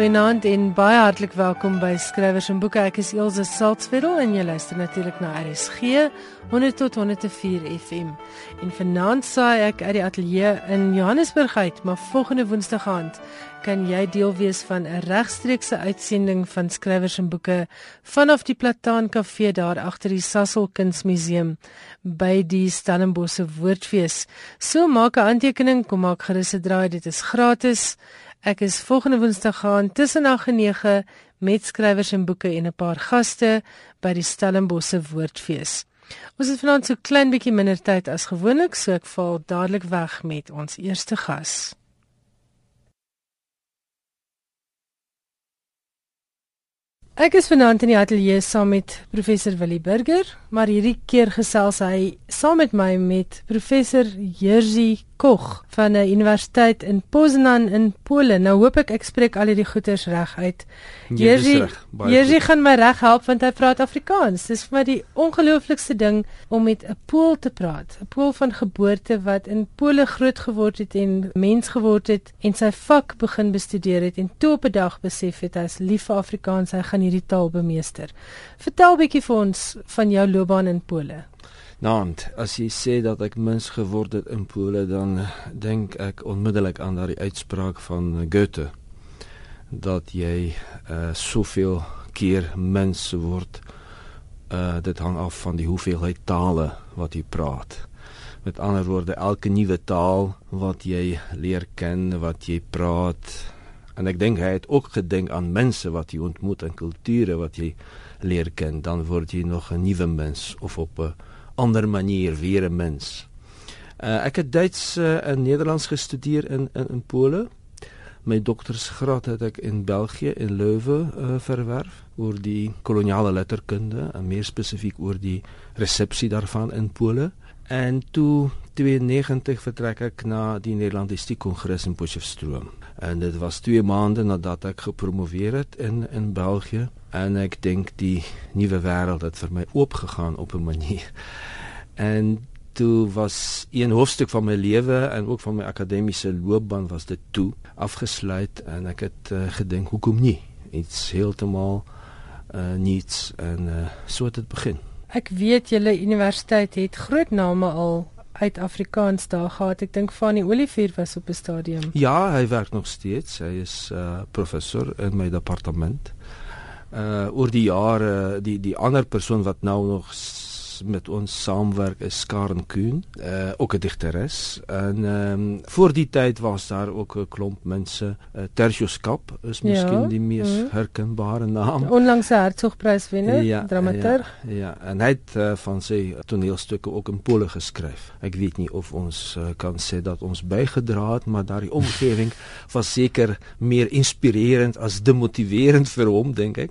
Goeienaand en baie hartlik welkom by Skrywers en Boeke. Ek is Elsje Saltzwedel en jy luister natuurlik na RSG 100 tot 104 FM. En vanaand saai ek uit die ateljee in Johannesburg uit, maar volgende Woensdag aand kan jy deel wees van 'n regstreekse uitsending van Skrywers en Boeke vanaf die Plataan Kafee daar agter die Sasol Kunsmuseum by die Stellenbosse Woordfees. So maak 'n aantekening, kom maak gerus 'n draai, dit is gratis. Ek is volgende Woensdag gaan tussen 8 en 9 met skrywers en boeke en 'n paar gaste by die Stellenbosse Woordfees. Ons het vanaand so klein bietjie minder tyd as gewoonlik, so ek val dadelik weg met ons eerste gas. Ek is vanaand in die ateljee saam met professor Willie Burger, maar hierdie keer gesels hy saam met my met professor Jerzy Koch van 'n universiteit in Poznan in Pole. Nou hoop ek ek spreek al hierdie goeters reg uit. Jerzy, Jerzy gaan my reg help want hy praat Afrikaans. Dis vir my die ongelooflikste ding om met 'n Pool te praat. 'n Pool van geboorte wat in Pole groot geword het en mens geword het en sy vak begin bestudeer het en toe op 'n dag besef het hy is lief vir Afrikaans, hy gaan hierdie taal bemeester. Vertel bietjie vir ons van jou loopbaan in Pole. Naand, as jy sê dat ek mens geword het in Pole, dan dink ek onmiddellik aan daardie uitspraak van Goethe dat jy uh soveel keer mens word. Uh dit hang af van die hoeveelheid tale wat jy praat. Met ander woorde, elke nuwe taal wat jy leer ken, wat jy praat, en ek dink hy het ook gedink aan mense wat jy ontmoet en kulture wat jy leer ken, dan word jy nog 'n nuwe mens of op 'n ander manier weer 'n mens. Uh, ek het Duits uh, en Nederlands gestudeer in in, in Pole. My doktorsgraad het in België in Leuven uh, verwerf oor die koloniale letterkunde en meer spesifiek oor die resepsie daarvan in Pole. En toe 92 vertrek ek na die Nederlandistiek Kongres in Potchefstroom. En dit was 2 maande nadat ek gepromoveer het in in België en ek dink die nuwe wêreld het vir my oopgegaan op 'n manier. En toe was een hoofstuk van my lewe en ook van my akademiese loopbaan was dit toe afgesluit en ek het uh, gedink hoekom nie iets heeltemal uh, niets en uh, so het dit begin. Ek weet julle universiteit het groot name al uit Afrikaans daar gehad. Ek dink die Olivier was op 'n stadium. Ja, hy werk nog steeds. Hy is uh, professor in my departement uh oor die jare die die ander persoon wat nou nog met ons saamwerk is Karen Kuhn, uh ook 'n digteres. En ehm um, voor die tyd was daar ook 'n klomp mense. Uh, Tertius Kap is miskien ja, die mees mm. herkenbare naam. Onlangs se Hertzogprys wenner, ja, dramaturg. Ja, ja, en hy het uh, van sy toneelstukke ook in Pole geskryf. Ek weet nie of ons kan sê dat ons bygedra het, maar daardie omgewing was seker meer inspirerend as demotiverend vir hom, dink ek.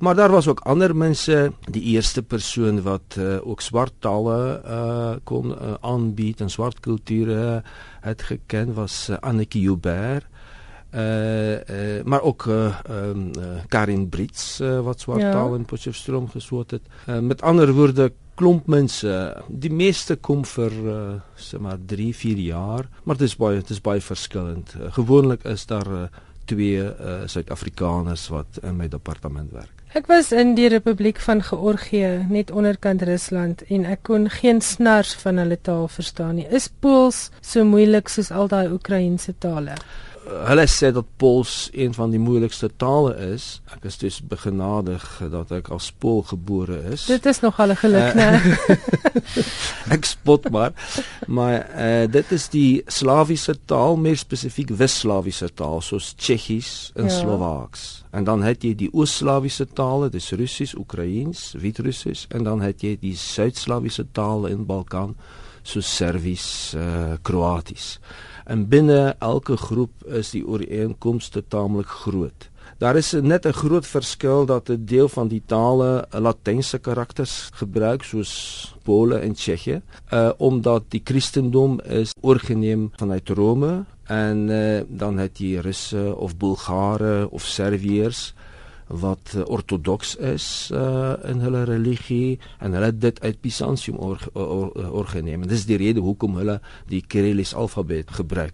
Maar daar was ook ander mense, die eerste persoon wat uh, ook swart tale uh kon uh, aanbied en swart kulture het geken was uh, Anneke Joubert. Uh, uh maar ook uh, um, uh Karin Brits uh, wat swart ja. taal in Potchefstroom geswat het uh, met ander woorde klomp mense die meeste kom vir uh, sê maar 3 4 jaar. Maar dit is baie dit is baie verskillend uh, gewoonlik is daar uh, twee uh, Suid-Afrikaners wat in my departement werk Ek was in die Republiek van Georgië, net onderkant Rusland en ek kon geen snars van hulle taal verstaan nie. Is Pools so moeilik soos al daai Oekraïense tale? Hulle sê dat Pools een van die moeilikste tale is. Ek is dus begenadig dat ek as Pool gebore is. Dit is nog al 'n geluk, né? ek spot maar. Maar uh, dit is die Slawiese taal, meer spesifiek Wes-Slawiese taal soos Tsjechies en ja. Slowaaks. En dan het jy die Oos-Slawiese tale, dis Russies, Oekraïens, Wit-Russies en dan het jy die Suid-Slawiese tale in Balkan soos Servies, uh, Kroaties en binne elke groep is die ooreenkomste taamlik groot. Daar is net 'n groot verskil dat 'n deel van die tale latynse karakters gebruik soos Pole en Tsjechië, uh omdat die Christendom is oorgeneem vanuit Rome en uh, dan het jy Russe of Bulgare of Serviërs wat uh, ortodoks is uh, in hulle religie en hulle dit uit Byzantium oorgeneem. Or, or, or, dis die rede hoekom hulle die Kyrilliese alfabet gebruik.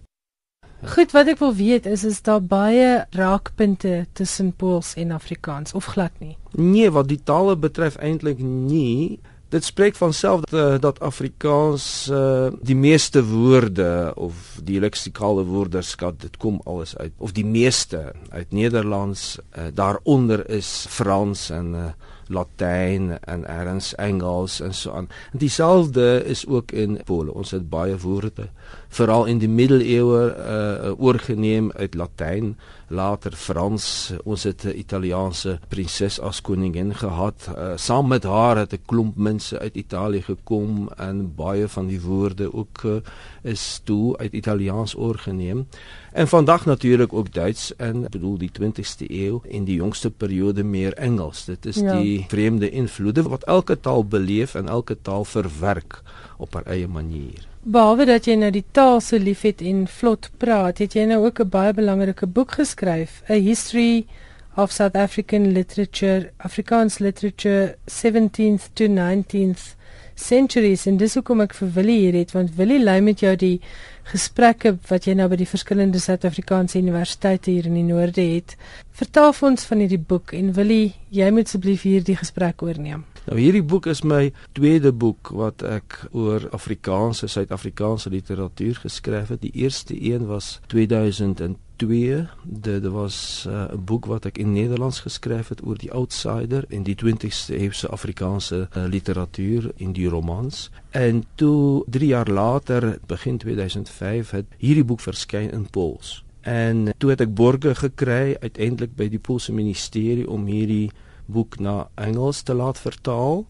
Goed, wat ek wil weet is is daar baie raakpunte tussen Pools en Afrikaans of glad nie? Nee, wat die tale betref eintlik nie. Dit spreek van self dat, uh, dat Afrikaans uh, die meeste woorde of die leksikale woordeskat dit kom alles uit of die meeste uit Nederlands uh, daaronder is Frans en uh, Latyn en erns Engels en so aan. En dieselfde is ook in Pole. Ons het baie woorde veral in die middeleeue uh, oorgeneem uit Latyn, later Frans. Ons het 'n Italiaanse prinses as koningin gehad. Uh, saam met haar het 'n klomp mense uit Italië gekom en baie van die woorde ook uh, is toe uit Italiaans oorgeneem. En vandag natuurlik ook Duits en ek bedoel die 20ste eeu en die jongste periode meer Engels. Dit is ja. die vreemde invloede wat elke taal beleef en elke taal verwerk op haar eie manier. Behalwe dat jy nou die taal so liefhet en vlot praat, het jy nou ook 'n baie belangrike boek geskryf, A History of South African Literature, Afrikaans Literature 17th to 19th Centuries en dis hoekom ek vir Willie hier het want Willie lei met jou die gesprekke wat jy nou by die verskillende Suid-Afrikaanse universiteite hier in die noorde het. Vertel vir ons van hierdie boek en Willie, jy moet asseblief hier die gesprek oorneem. Nou hierdie boek is my tweede boek wat ek oor Afrikaanse Suid-Afrikaanse literatuur geskryf het. Die eerste een was 2002. Dit was uh, 'n uh, boek wat ek in Nederlands geskryf het oor die outsider in die 20ste eeuse Afrikaanse uh, literatuur in die romans. En toe 3 jaar later, begin 2005, het hierdie boek verskyn in Pools. En toe het ek borge gekry uiteindelik by die Poolse ministerie om hierdie boek na Engels te laat vertaal.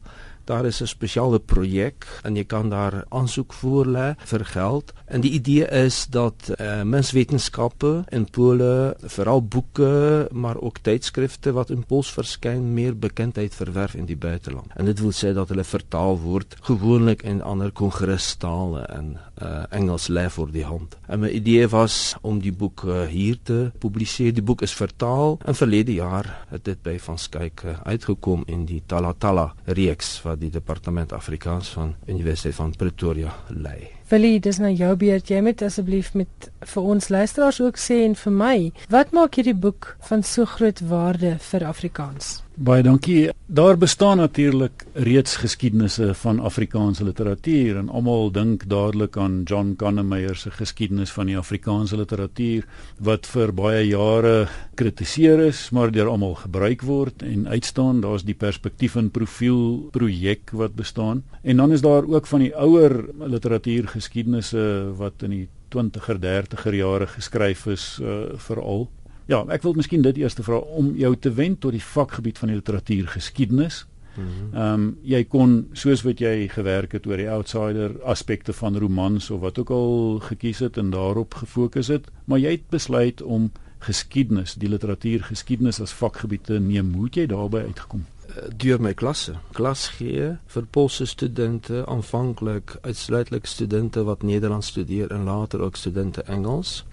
Daar is 'n spesiale projek en jy kan daar aansoek voorlê vir geld. En die idee is dat uh, menswetenskappe in Pole, veral boeke, maar ook tydskrifte wat in Pools verskyn, meer bekendheid verwerf in die buiteland. En dit wil sê dat hulle vertaal word gewoonlik in ander kongrestale en uh, Engels lê vir die hand. En my idee was om die boek uh, hier te publiseer. Die boek is vertaal en verlede jaar het dit by van Skyk uh, uitgekom in die Talatala reeks wat die departement Afrikaans van Universiteit van Pretoria lei. Willie, dis nou jou beurt. Jy moet asseblief met vir ons luisteraars ook sê en vir my, wat maak hierdie boek van so groot waarde vir Afrikaans? Baie dankie. Daar bestaan natuurlik reeds geskiedenisse van Afrikaanse literatuur en almal dink dadelik aan John Kannemeyer se geskiedenis van die Afrikaanse literatuur wat vir baie jare kritiseer is, maar deur almal gebruik word en uitstaan. Daar's die perspektief en profiel projek wat bestaan. En dan is daar ook van die ouer literatuurgeskiedenisse wat in die 20er, 30er jare geskryf is uh, veral Ja, ek wil miskien dit eers vra om jou te wend tot die vakgebied van die literatuur geskiedenis. Mhm. Ehm um, jy kon soos wat jy gewerk het oor die outsider aspekte van romans of wat ook al gekies het en daarop gefokus het, maar jy het besluit om geskiedenis, die literatuur geskiedenis as vakgebied te neem. Hoe het jy daarbey uitgekom? Eh, deur my klasse. Klas gee vir Poolse studente, aanvanklik uitsluitlik studente wat Nederlands studeer en later ook studente Engels.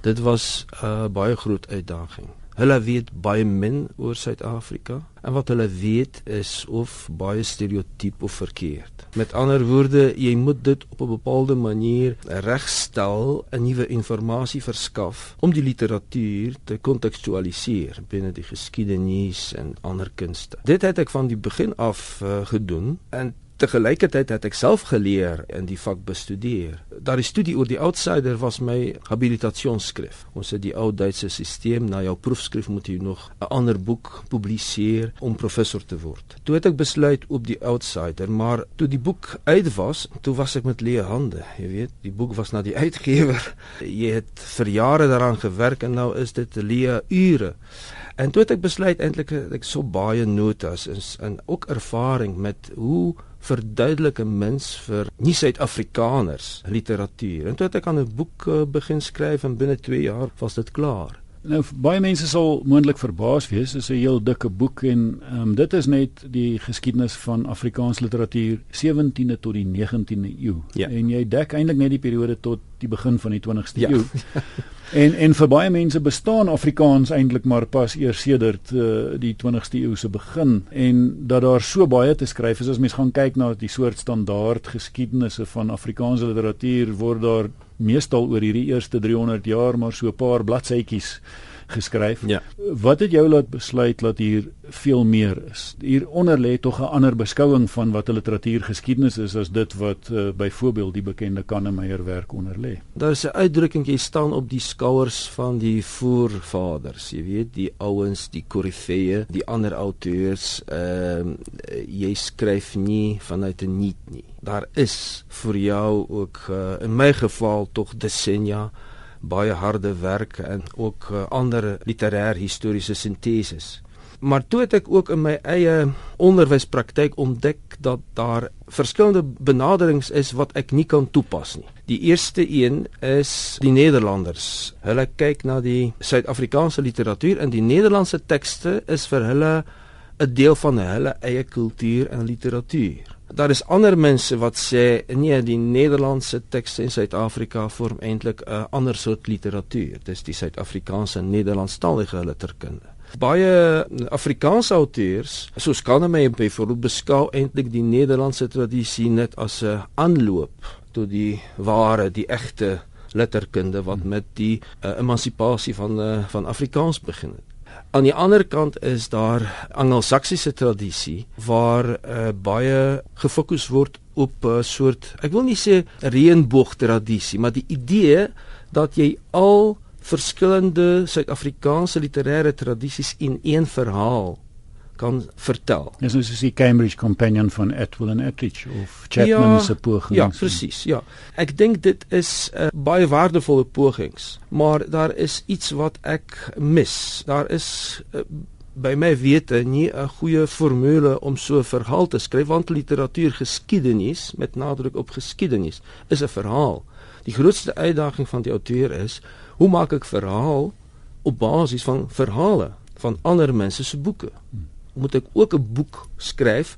Dit was 'n uh, baie groot uitdaging. Hulle weet baie min oor Suid-Afrika en wat hulle weet is of baie stereotyp of verkeerd. Met ander woorde, jy moet dit op 'n bepaalde manier regstel, 'n nuwe inligting verskaf om die literatuur te kontekstualiseer binne die geskiedenis en ander kunste. Dit het ek van die begin af uh, gedoen en te gelykertyd het ek self geleer in die vak bestudeer. Daardie studie oor die outsider was my habilitasionskrif. Ons het die ou Duitse stelsel na jou proefskrif moet jy nog 'n ander boek publiseer om professor te word. Toe het ek besluit op die outsider, maar toe die boek uit was, toe was ek met leë hande. Jy weet, die boek was na die uitgewer. Jy het vir jare daaraan gewerk en nou is dit leë ure. En toe het ek besluit eintlik ek so baie notas is en ook ervaring met hoe verduidelik 'n mens vir nie Suid-Afrikaners literatuur. En toe het ek aan 'n boek uh, begin skryf en binne 2 jaar was dit klaar. Nou baie mense sal moontlik verbaas wees, dis 'n heel dikke boek en um, dit is net die geskiedenis van Afrikaans literatuur 17de tot die 19de eeu. Ja. En jy dek eintlik net die periode tot die begin van die 20ste ja. eeu. en en vir baie mense bestaan Afrikaans eintlik maar pas eers sedert uh, die 20ste eeu se begin en dat daar so baie te skryf is as mens gaan kyk na die soort standaard geskiedenisse van Afrikaanse literatuur word daar meestal oor hierdie eerste 300 jaar maar so 'n paar bladsytjies geskryf. Ja. Wat het jou laat besluit dat hier veel meer is? Hieronder lê tog 'n ander beskouing van wat 'n literatuurgeskiedenis is as dit wat uh, byvoorbeeld die bekende Kannemeyer werk onder lê. Daar is 'n uitdrukking jy staan op die skouers van die voorvaders, jy weet, die ouens, die korifeë, die ander auteurs, ehm uh, jy skryf nie vanuit 'n niet nie. Daar is vir jou ook uh, in my geval tog decennia baie harde werk en ook uh, ander literêr historiese sinteses. Maar toe het ek ook in my eie onderwyspraktyk ontdek dat daar verskillende benaderings is wat ek nie kan toepas nie. Die eerste een is die Nederlanders. Hulle kyk na die Suid-Afrikaanse literatuur en die Nederlandse tekste is vir hulle 'n deel van hulle eie kultuur en literatuur. Daar is ander mense wat sê nee, die Nederlandse tekste in Suid-Afrika vorm eintlik 'n ander soort literatuur. Dis die Suid-Afrikaanse Nederlandstalige letterkunde. Baie Afrikaanse auteurs, soos Kahneman byvoorbeeld, beskou eintlik die Nederlandse tradisie net as 'n aanloop tot die ware, die egte letterkunde wat met die uh, emansipasie van uh, van Afrikaans begin het. Aan die ander kant is daar Angelsaksiese tradisie waar uh, baie gefokus word op 'n uh, soort ek wil nie sê reënboog tradisie, maar die idee dat jy al verskillende Suid-Afrikaanse literêre tradisies in een verhaal kan vertel. Dis nou soos die Cambridge Companion van Atwill and Attridge of Chapman ja, se pogings. Ja, presies, ja. Ek dink dit is 'n uh, baie waardevolle pogings, maar daar is iets wat ek mis. Daar is uh, by my wete nie 'n goeie formule om so 'n verhaal te skryf want literatuur geskiedenis met nadruk op geskiedenis is 'n verhaal. Die grootste uitdaging van die outeur is hoe maak ek verhaal op basis van verhale van ander mense se boeke. Hmm moet ek ook 'n boek skryf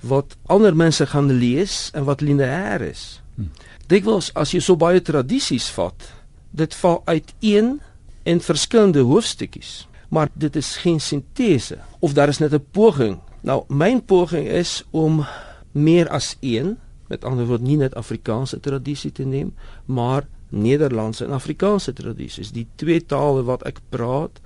wat ander mense gaan lees en wat lineêr is. Hm. Dikwels as jy so baie tradisies vat, dit val uit een en verskillende hoofstukkies, maar dit is geen sintese of daar is net 'n poging. Nou, my poging is om meer as een, met ander woorde nie net Afrikaanse tradisie te neem, maar Nederlandse en Afrikaanse tradisies, die twee tale wat ek praat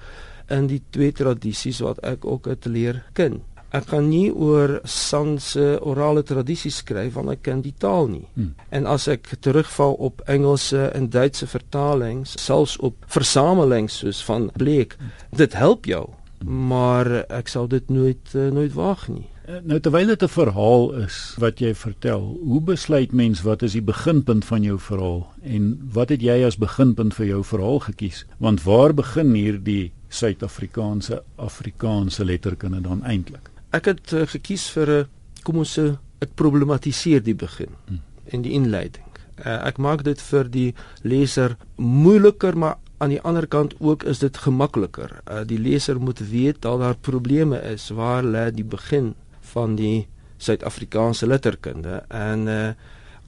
in die twee tradisies wat ek ook het leer ken. Ek kan nie oor Sanse orale tradisies skryf want ek ken die taal nie. Hmm. En as ek terugval op Engelse en Duitse vertalings, selfs op versamelings soos van Bleek, dit help jou, maar ek sal dit nooit uh, nooit waag nie. Eh, nou terwyl dit 'n verhaal is wat jy vertel, hoe besluit mens wat is die beginpunt van jou verhaal en wat het jy as beginpunt vir jou verhaal gekies? Want waar begin hier die Suid-Afrikaanse Afrikaanse letterkunde dan eintlik? Ek het uh, gekies vir 'n uh, kom ons sê ek problematiseer die begin hmm. en die inleiding. Uh, ek maak dit vir die leser moeiliker maar aan die ander kant ook is dit gemakliker. Uh, die leser moet weet dat daar probleme is waar lê die begin van die Suid-Afrikaanse letterkunde en uh,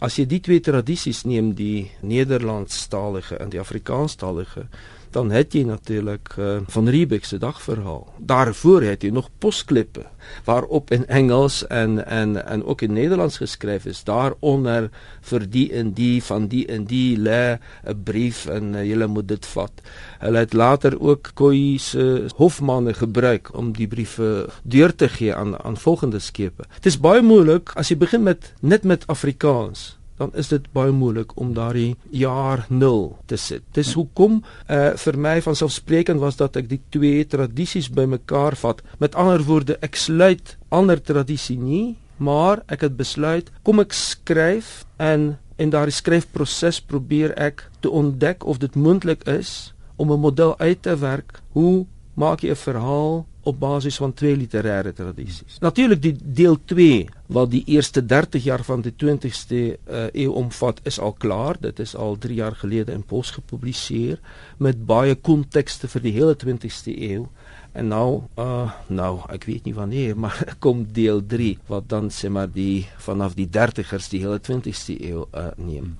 as jy die twee tradisies neem die Nederlandstalige en die Afrikaanstalige dan het jy natuurlik uh, van Riebeck se dagverhaal. Daarvoor het jy nog posklippe waarop in Engels en en en ook in Nederlands geskryf is. Daaronder vir die en die van die en die lê 'n brief en uh, jy moet dit vat. Hulle het later ook Koi se hofmanne gebruik om die briewe deur te gee aan aan volgende skepe. Dit is baie moeilik as jy begin met net met Afrikaans dan is dit baie moeilik om daardie jaar 0 te sit. Dis hoekom uh vir my van selfsprekend was dat ek die twee tradisies bymekaar vat. Met ander woorde, ek sluit ander tradisie nie, maar ek het besluit kom ek skryf en in daardie skryfproses probeer ek te ontdek of dit moontlik is om 'n model uit te werk hoe maak jy 'n verhaal op basis van twee literêre tradisies. Natuurlik die deel 2 wat die eerste 30 jaar van die 20ste uh, eeu omvat is al klaar. Dit is al 3 jaar gelede in Pos gepubliseer met baie kontekste vir die hele 20ste eeu. En nou uh nou ek weet nie wanneer maar kom deel 3 wat dan sê maar die vanaf die 30ers die hele 20ste eeu uh neem.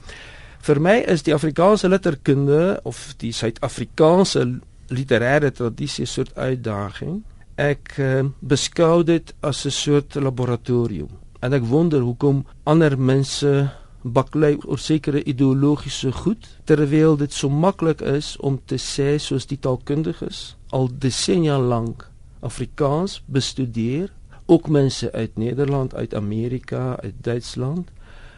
Vir my is die Afrikaanse letterkunde of die Suid-Afrikaanse literêre tradisie 'n soort uitdaging ek uh, beskou dit as 'n soort laboratorium en ek wonder hoekom ander mense baklei oor sekere ideologiese goed terwyl dit so maklik is om te sê soos die taalkundiges al desennia lank Afrikaans bestudeer ook mense uit Nederland, uit Amerika, uit Duitsland.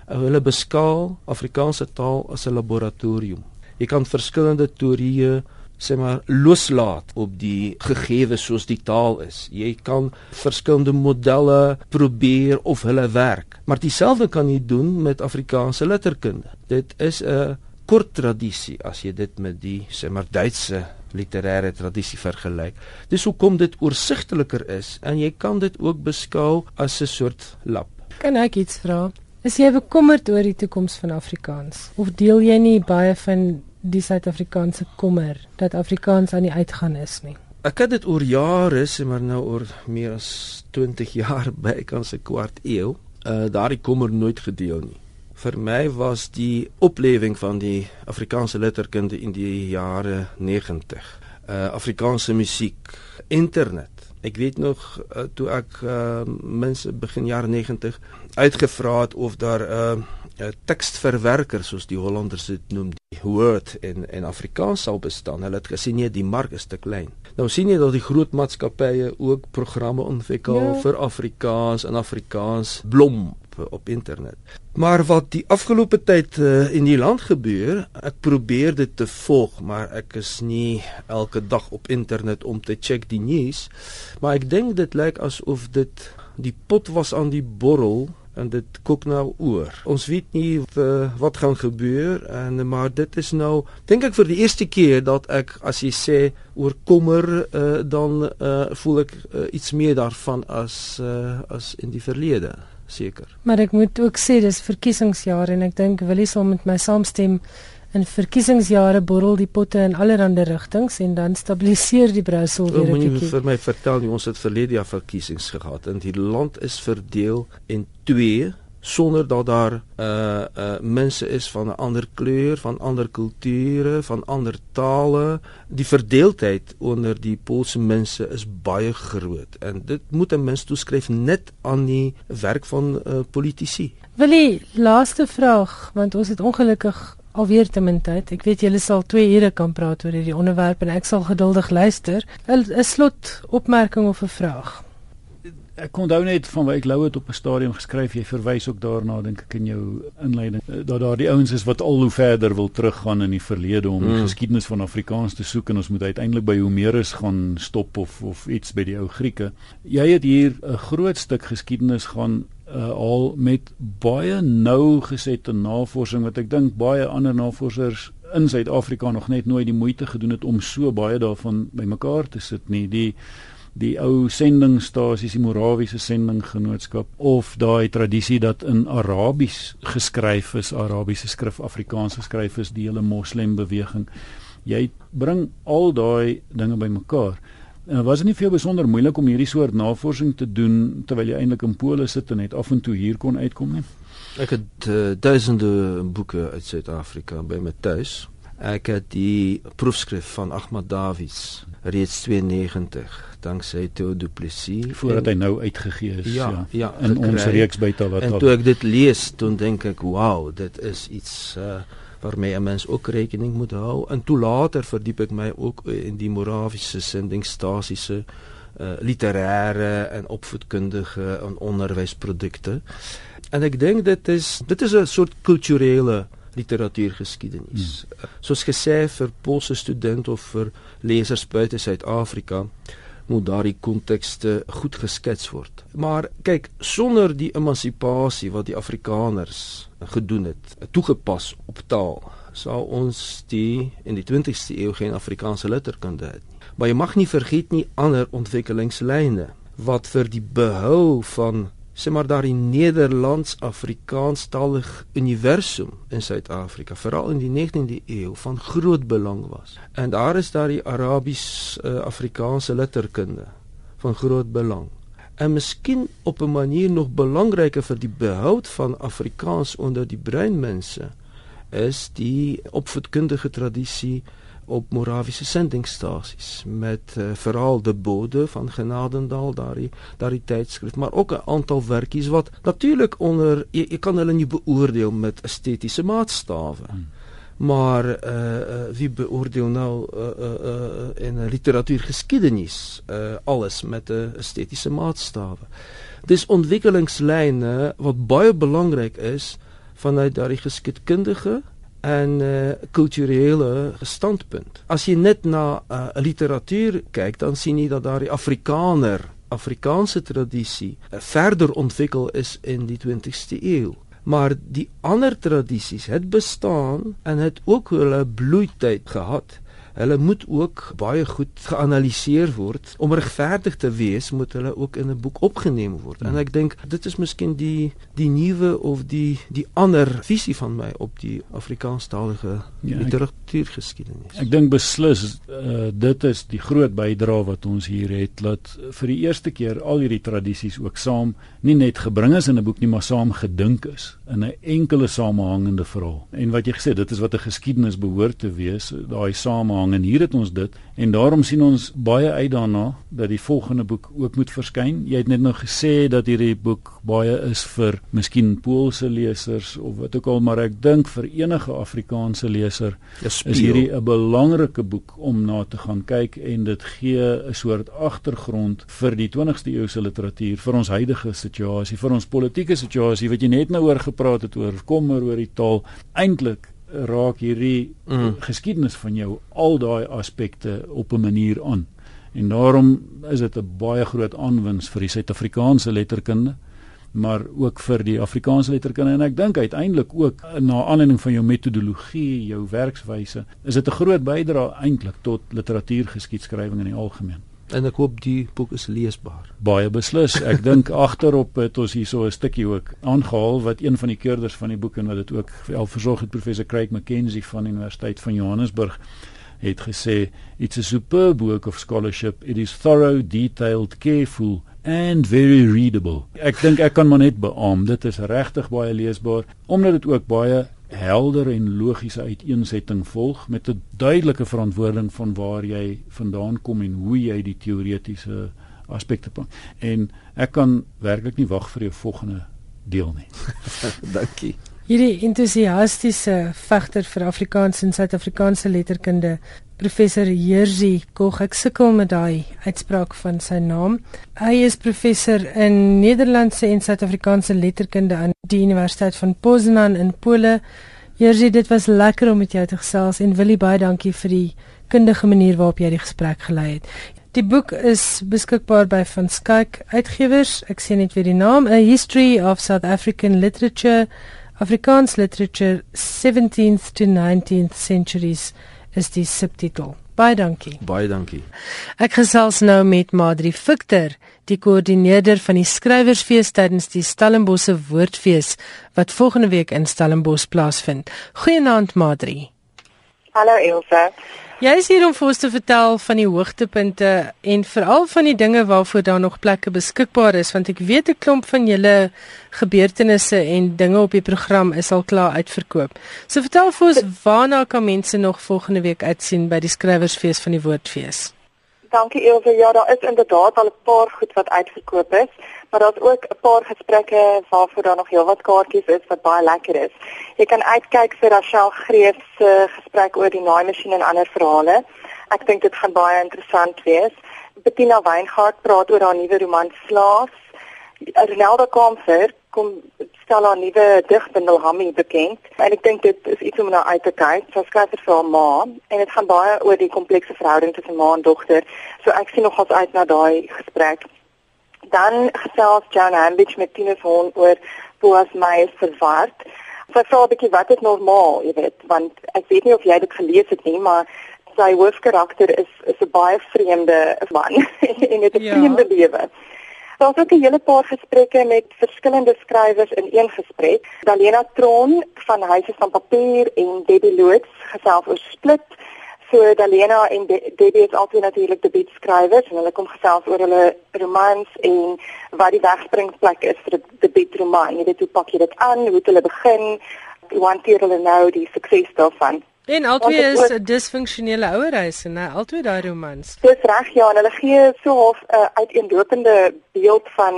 Hulle beskaal Afrikaanse taal as 'n laboratorium. Jy kan verskillende teorieë sê maar loslaat op die gegewe soos die taal is. Jy kan verskillende modelle probeer of hulle werk. Maar dieselfde kan jy doen met Afrikaanse letterkunde. Dit is 'n kort tradisie as jy dit met die sê maar Duitse literêre tradisie vergelyk. Dis hoekom dit oorsigteliker is en jy kan dit ook beskou as 'n soort lap. Kan ek iets vra? Is jy bekommerd oor die toekoms van Afrikaans of deel jy nie baie van die Suid-Afrikaanse kommer dat Afrikaans aan die uitgaan is nie? Ek het dit oor jare, sê maar nou oor meer as 20 jaar by kan se kwart eeu, uh daardie kommer nooit gedeel nie vir my was die oplewing van die Afrikaanse letterkunde in die jare 90. Uh Afrikaanse musiek, internet. Ek weet nog uh, toe ek uh mense begin jare 90 uitgevra het of daar 'n uh, uh, teksverwerker soos die Hollanders dit noem, die Word en en Afrikaans sal bestaan. Hulle het gesê nee, die mark is te klein. Nou sien jy dat die groot maatskappye ook programme ontwikkel ja. vir Afrikaans en Afrikaans blom op internet. Maar wat die afgelope tyd uh, in die land gebeur, ek probeer dit te volg, maar ek is nie elke dag op internet om te check die nuus, maar ek dink dit lyk asof dit die pot was aan die borrel en dit kook nou oor. Ons weet nie uh, wat gaan gebeur en maar dit is nou dink ek vir die eerste keer dat ek as jy sê oor kommer uh, dan uh, voel ek uh, iets meer daarvan as uh, as in die verlede seker. Maar ek moet ook sê dis verkiesingsjaar en ek dink Willie sal met my saamstem. In verkiesingsjare borrel die potte in allerlei rigtings en dan stabiliseer die brousel weer 'n bietjie. Vir my vertel jy ons het verlede jaar verkiesings gehad en die land is verdeel in twee sonder dat daar uh, uh, mense is van 'n ander kleur, van ander kulture, van ander tale. Die verdeeldheid onder die Poolse mense is baie groot en dit moet 'n mens toeskryf net aan die werk van uh, politici. Willie, laaste vraag want ons het ongelukkig alweer te min tyd. Ek weet julle sal 2 ure kan praat oor hierdie onderwerp en ek sal geduldig luister. 'n Slot opmerking of 'n vraag? Ek kon onthou net van waar ek Lou het op 'n stadium geskryf. Jy verwys ook daarna dink ek in jou inleiding eh, dat daar die ouens is wat al hoe verder wil teruggaan in die verlede om die mm. geskiedenis van Afrikaans te soek en ons moet uiteindelik by Homerus gaan stop of of iets by die ou Grieke. Jy het hier 'n groot stuk geskiedenis gaan uh, al met baie nou gesette navorsing wat ek dink baie ander navorsers in Suid-Afrika nog net nooit die moeite gedoen het om so baie daarvan bymekaar te sit nie. Die die ou sendingstasies, die Morawiese sendinggenootskap of daai tradisie dat in Arabies geskryf is, Arabiese skrif Afrikaans geskryf is, die hele moslem beweging. Jy bring al daai dinge bymekaar. En was dit nie vir jou besonder moeilik om hierdie soort navorsing te doen terwyl jy eintlik in Pole sit en net af en toe hier kon uitkom nie? Ek het uh, duisende boeke uit Suid-Afrika by my tuis. Ek het die proefskrif van Ahmad Davids reeds 92 danksy Theo Du Plessis voordat hy nou uitgegee is ja, ja, ja in gekry. ons reeks byte wat En toe ek dit lees, toe dink ek, "Wow, dit is iets uh waarmee 'n mens ook rekening moet hou." En toe later verdiep ek my ook in die Morawiese sendingstasie se uh literêre en opvoedkundige en onderwysprodukte. En ek dink dit is dit is 'n soort kulturele literatuurgeskiedenis. Hmm. Soos gesê vir Poolse studente of vir lesers buite Suid-Afrika moet daardie kontekste goed geskets word. Maar kyk, sonder die emansipasie wat die Afrikaners gedoen het, toegepas op taal, sou ons die in die 20ste eeu geen Afrikaanse letterkunde hê. Maar jy mag nie vergeet nie ander ontwikkelingslyne wat vir die behou van sê maar daar in Nederlands Afrikaanstalig universum in Suid-Afrika veral in die 19de eeu van groot belang was. En daar is daar die Arabies uh, Afrikaanse letterkunde van groot belang. En miskien op 'n manier nog belangriker vir die behoud van Afrikaans onder die breinmense is die opvoedkundige tradisie op Morawiese sendingstasies met uh, veral de bode van Genadendal daardie daardie tydskrif maar ook 'n aantal werkies wat natuurlik onder jy, jy kan hulle nie beoordeel met estetiese maatstawe hmm. maar uh, uh, wie beoordeel nou uh, uh, uh, in literatuurgeskiedenis uh, alles met 'n estetiese maatstawe dis ontwikkelingslyne wat baie belangrik is vanuit daardie geskiedkundige en uh, kulturele standpunt. As jy net na 'n uh, literatuur kyk, dan sien jy dat daar die Afrikaner, Afrikaanse tradisie uh, verder ontwikkel is in die 20ste eeu. Maar die ander tradisies het bestaan en het ook hulle bloeityd gehad hulle moet ook baie goed geanaliseer word. Om regverdig te wees moet hulle ook in 'n boek opgeneem word. Ja. en ek dink dit is miskien die die nuwe of die die ander visie van my op die Afrikaanstalige ja, literatuurgeskiedenis ek, ek dink beslis uh, dit is die groot bydrae wat ons hier het dat vir die eerste keer al hierdie tradisies ook saam nie net gebring is in 'n boek nie maar saam gedink is in 'n enkele samehangende verhaal. En wat jy gesê dit is wat 'n geskiedenis behoort te wees daai samehang hang en hier het ons dit en daarom sien ons baie uit daarna dat die volgende boek ook moet verskyn. Jy het net nou gesê dat hierdie boek baie is vir miskien Poolse lesers of wat ook al maar ek dink vir enige Afrikaanse leser is hierdie 'n belangrike boek om na te gaan kyk en dit gee 'n soort agtergrond vir die 20ste eeuse literatuur vir ons huidige situasie, vir ons politieke situasie wat jy net nou oor gepraat het oor kommer oor die taal eintlik raak hierdie mm. geskiedenis van jou al daai aspekte op 'n manier aan. En daarom is dit 'n baie groot aanwins vir die Suid-Afrikaanse letterkunde, maar ook vir die Afrikaanse letterkunde en ek dink uiteindelik ook na aanleiding van jou metodologie, jou werkswyse, is dit 'n groot bydrae eintlik tot literatuurgeskiedskrywing in die algemeen en ek hoop die boek is leesbaar. Baie beslis. Ek dink agterop het ons hierso 'n stukkie ook aangehaal wat een van die keurders van die boek en wat dit ook al versorg het professor Craig McKenzie van Universiteit van Johannesburg het gesê it's a superb book of scholarship it is thorough detailed careful and very readable ek dink ek kan maar net beamoen dit is regtig baie leesbaar omdat dit ook baie helder en logiese uiteensetting volg met 'n duidelike verantwoording van waar jy vandaan kom en hoe jy die teoretiese aspekte pak. En ek kan werklik nie wag vir jou volgende deel nie. Dankie. Hierdie entoesiastiese vegter vir Afrikaans en Suid-Afrikaanse letterkunde professor Jerzy Koch ek sukkel met daai uitspraak van sy naam. Hy is professor in Nederlandse en Suid-Afrikaanse letterkunde aan die Universiteit van Poznan in Pole. Jerzy, dit was lekker om met jou te gesels en wil baie dankie vir die kundige manier waarop jy die gesprek gelei het. Die boek is beskikbaar by Van Skyk Uitgewers. Ek sien net weer die naam, A History of South African Literature, Afrikaans Literature 17th to 19th Centuries is die subtitel. Baie dankie. Baie dankie. Ek gesels nou met Madri Victor, die koördineerder van die skrywersfees tydens die Stellenbosse Woordfees wat volgende week in Stellenbosch plaasvind. Goeienaand Madri. Hallo Elsa. Jy is hier om vir ons te vertel van die hoogtepunte en veral van die dinge waarvoor daar nog plekke beskikbaar is want ek weet 'n klomp van julle gebeurtenisse en dinge op die program is al klaar uitverkoop. So vertel vir ons waarna kan mense nog volgende week uitsien by die skrywersfees van die Woordfees? Dankie Elsa. Ja, daar is inderdaad al 'n paar goed wat uitverkoop is maar daar's ook 'n paar gesprekke waarvoor daar nog heelwat kaartjies is wat baie lekker is. Jy kan uitkyk vir Rachel Greef se gesprek oor die naaimasjien en ander verhale. Ek dink dit gaan baie interessant wees. Bettina Weingart praat oor haar nuwe roman Slaaf. Renelda Kamfer kom stel haar nuwe digbundel Hammy bekend. En ek dink dit is iets om na uit te kyk. Sy skryf vir haar ma en dit gaan baie oor die komplekse verhouding tussen ma en dogter. So ek sien nogals uit na daai gesprek dan gesels Jan Hambidge met Tinus Hon oor Boas Meyer verward. Sy vra 'n bietjie wat is normaal, jy weet, want ek weet nie of jy dit gelees het nie, maar sy hoofkarakter is is 'n baie vreemde man en het 'n ja. vreemde lewe. Daar's ook 'n hele paar gesprekke met verskillende skrywers in een gesprek. Dalena Tron van Huise van Papier en Debbie Loots gesels oor Split So Dalena en De Debbie is altyd natuurlik debuutskrywers en hulle kom gesels oor hulle romans en wat die wegspringplek is vir 'n debuutroman. Jy weet hoe pak jy dit aan, hoe het hulle begin, hoe hanteer hulle nou die sukses daarvan. En albei is 'n disfunksionele ouerhuis en albei daai romans. Dis reg ja, en hulle gee so half 'n uh, uiteenlopende beeld van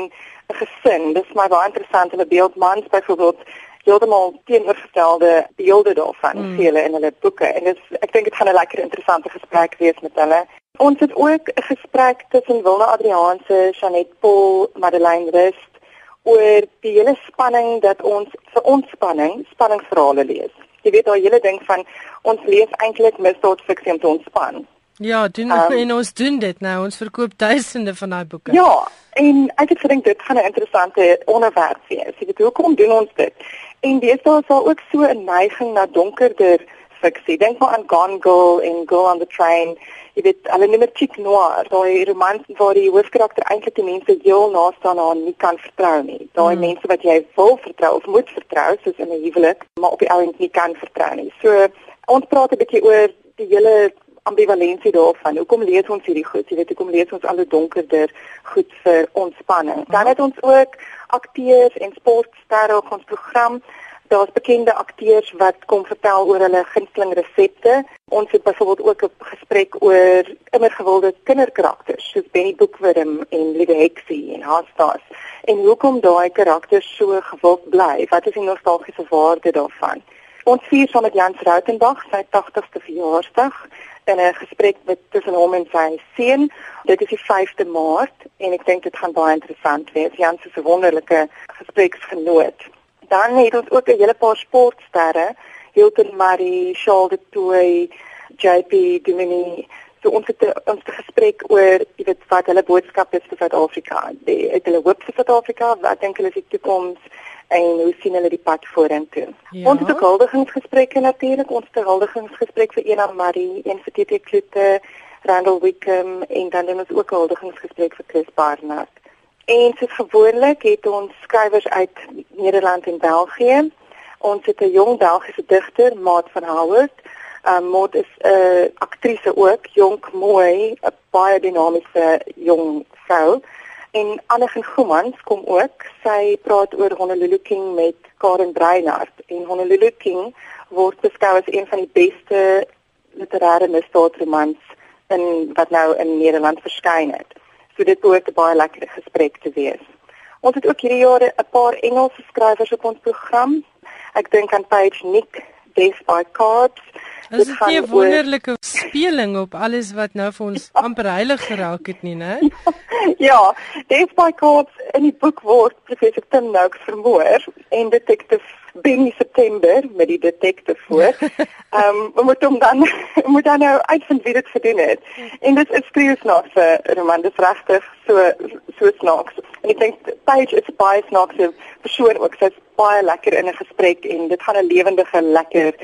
'n gesin. Dis my baie interessant hulle beeld mans byvoorbeeld heeltemal teenoorgestelde beelde daarvan mm. gee hulle in hulle boeke en dis ek dink dit gaan 'n lekker interessante gesprek wees met hulle. Ons het ook 'n gesprek tussen Wilna Adriaanse, Janet Paul, Madeleine Rust oor die hele spanning dat ons vir ontspanning spanningsverhale lees. Jy weet daai hele ding van ons lees eintlik misdaadfiksie om te ontspan. Ja, doen um, en ons doen dit nou. Ons verkoop duisende van daai boeke. Ja, en ek het gedink dit gaan 'n interessante onderwerp wees. Jy weet hoekom doen ons dit? En deesdae is daar ook so 'n neiging na donkerder fiksie. Dink maar aan Gone Girl en Girl on the Train. Jy weet, hulle noem dit chic noir. Daai romans waar die hoofkarakter eintlik die mense heel naaste aan haar nie kan vertrou nie. Daai mm. mense wat jy wil vertrou of moet vertrou, soos in 'n huwelik, maar op die ou end nie kan vertrou nie. So ons praat 'n bietjie oor die hele ambivalensie daarvan. Hoekom lees ons hierdie goed? Jy weet, hoekom lees ons al die donkerder goed vir ontspanning? Dan het ons ook akteurs en sportsterre op ons program. Daar's bekende akteurs wat kom vertel oor hulle gunsteling resepte. Ons het byvoorbeeld ook 'n gesprek oor immergewilde kinderkarakters soos Benny Boekwurm en Liewe Heksie en Haastas. En hoekom daai karakters so gewild bly? Wat is die nostalgiese waarde daarvan? Ons vier saam met Jans Rautenbach sy 80ste verjaarsdag in 'n gesprek met tussen hom en sy seun. Dit is die 5de Maart en ek dink dit gaan baie interessant wees. Jans is 'n wonderlike gespreksgenoot. Dan het ons ook 'n hele paar sportsterre, Hilton Marie, Charles de Toey, JP Dumini. So ons het 'n ons het gesprek oor, jy weet, wat hulle boodskap is vir Suid-Afrika. Hulle hoop vir Suid-Afrika, wat dink hulle is die toekoms? En hoe sien hulle die pad vorentoe. Ja. Ons het ook huldigingsgesprekke natuurlik, ons het 'n huldigingsgesprek vir Ena Marie, een vir TT Kloete, Randall Wickham en dan het ons ook 'n huldigingsgesprek vir Chris Barnard. En soos gewoonlik het ons skrywers uit Nederland en België. Ons het 'n jong Belgiese digter, Maat van Howard. Um, Maat is 'n uh, aktrise ook, jonk, mooi, 'n baie dinamiese jong vrou en Annegien Goemans kom ook. Sy praat oor Honolulu King met Karen Breinhardt en Honolulu King word beskou as een van die beste literêre misdaadromans in wat nou in Nederland verskyn het. So dit behoort 'n baie lekker gesprek te wees. Ons het ook hierdie jaar 'n paar Engelse skrywers op ons program. Ek dink aan Paige Nick, Death by Cards. Dit is 'n wonderlike oor... speling op alles wat nou vir ons amper heilig geraak het nie, né? ja, Death by Cards in die boek word professor Tim Noakes vermoor en detective Benny September met die detective voor. Ehm um, moet hom dan moet dan nou uitvind wie dit gedoen het. En dit is skreeusnaaks vir roman dis regtig so so snaaks. En ek dink Paige is baie snaakse persoon ook. Sy's baie lekker in 'n gesprek en dit gaan 'n lewendige lekker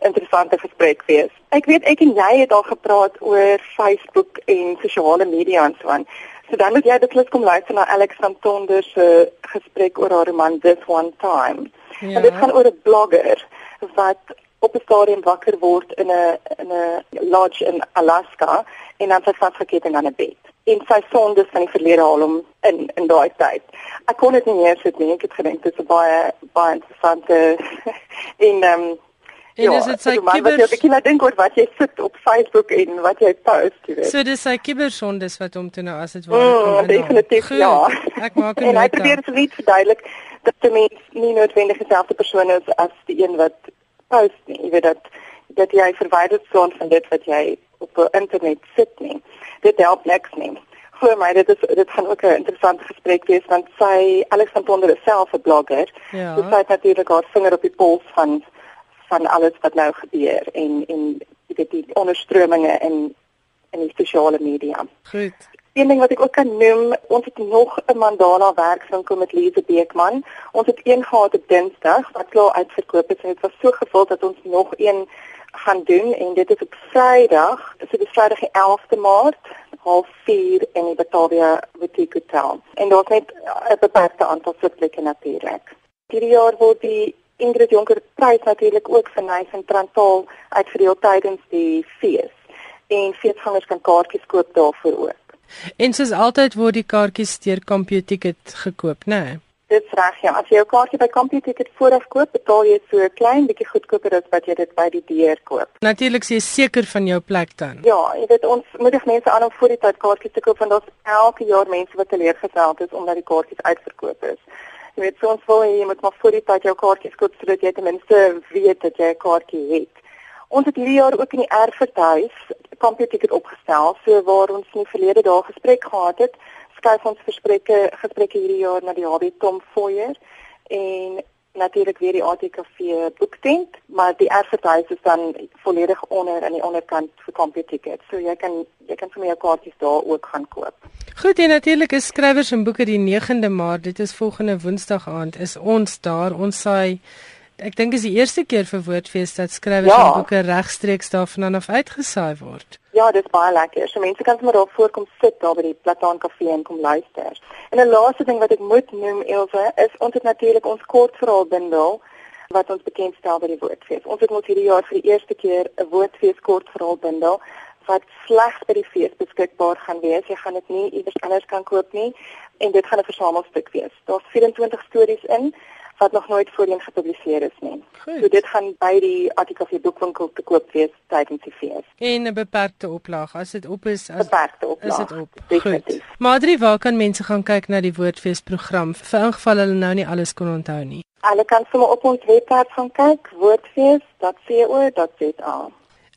interessante gesprek wees. Ek weet ek en jy het al gepraat oor Facebook en sosiale media en so aan. So dan moet jy beslis kom luister na Alex van Tonder se gesprek oor haar roman This One Time. Ja. En dit gaan oor 'n blogger wat op 'n stadium wakker word in 'n in 'n lodge in Alaska en dan sy vasgeketting aan 'n bed. En sy sondes van die verlede haal hom in in daai tyd. Ek kon dit nie meer sit nie. Ek het gedink dit is 'n baie baie interessante en ehm um, En ja, is dit sy kiber? Ek het dink oor wat jy sit op Facebook en wat jy post, jy weet. So dis sy kibersondes wat hom toe nou as dit ware mm, kom. Definitief ja. Ek maak en hy probeer dit net verduidelik dat die mens nie noodwendig dieselfde persoon is as die een wat post nie. Jy weet dat dat jy verwyder staan van dit wat jy op internet sit nie. Dit help niks nie. Vir my dit is dit gaan ook 'n interessante gesprek wees want sy Alex van Tonder is self 'n blogger. Ja. So sy het natuurlik haar vinger op die pols van van alles wat nou gebeur en en jy weet die onderstrominge in in die sosiale media. Goed. Een ding wat ek ook kan noem, ons het nog 'n Mandala werkswinkel met Lize Beekman. Ons het een gehad op Dinsdag wat klaar uitverkoop is en dit was so gevul dat ons nog een gaan doen en dit is op Vrydag, so dis Vrydag die 11de Maart, half 4 in die Batavia Boutique Hotel. En daar's net 'n beperkte aantal sitplekke natuurlik. Hierdie jaar word die Ingrid Jonker prys natuurlik ook vir Nice en Transvaal uitgedeel tydens die fees. En feesgangers kan kaartjies koop daarvoor ook. En soos altyd word die kaartjies deur Computicket gekoop, né? Nee? Dis reg ja. As jy jou kaartjie by CompuTicket vooraf koop, betaal jy so 'n klein bietjie goedkoper as wat jy dit by die deur koop. Natuurlik is jy seker van jou plek dan. Ja, jy weet ons moedig mense aan om voor die tyd kaartjies te koop want daar's elke jaar mense wat teleurgestel is omdat die kaartjies uitverkoop is. Jy weet soms wil jy moet maar voor die tyd jou kaartjies koop sodat jy ten minste weet dat jy 'n kaartjie het. Ons het hierdie jaar ook in die Erfverhuis CompuTicket opgestel, so waar ons in die verlede dae gesprek gehad het skuif ons gesprekke gesprekke hierdie jaar na die HB Tom Foyer en natuurlik weer die ATKV boektent, maar die advertise is dan volledig onder aan die onderkant vir CompuTicket. So jy kan jy kan vir my jou kaartjies daar ook gaan koop. Goed, en natuurlik is skrywers en boeke die 9de Maart, dit is volgende Woensdag aand, is ons daar. Ons saai ek dink is die eerste keer vir Woordfees dat skrywers ja. en boeke regstreeks daarvan af uitgesaai word. Ja, dit is baie lekker. So mense kan sommer daar voor kom sit daar by die Plataan Kafee en kom luister. En 'n laaste ding wat ek moet noem Elsje, is ons het natuurlik ons kortverhaalbundel wat ons bekend stel by die Woordfees. Ons het ons hierdie jaar vir die eerste keer 'n Woordfees kortverhaalbundel wat slegs by die fees beskikbaar gaan wees. Jy gaan dit nie iewers anders kan koop nie en dit gaan 'n versamelstuk wees. Daar's 24 stories in wat nog nooit voorheen gepubliseer is nie. Goed. So dit gaan by die ATKV boekwinkel te koop wees tydens die fees. En 'n beperkte oplaag. As dit op is, as beperkte oplaag. Is dit op? Definitief. Goed. Madri, waar kan mense gaan kyk na die Woordfees program vir ingeval hulle nou nie alles kon onthou nie? Hulle kan sommer op ons webwerf gaan kyk, woordfees.co.za.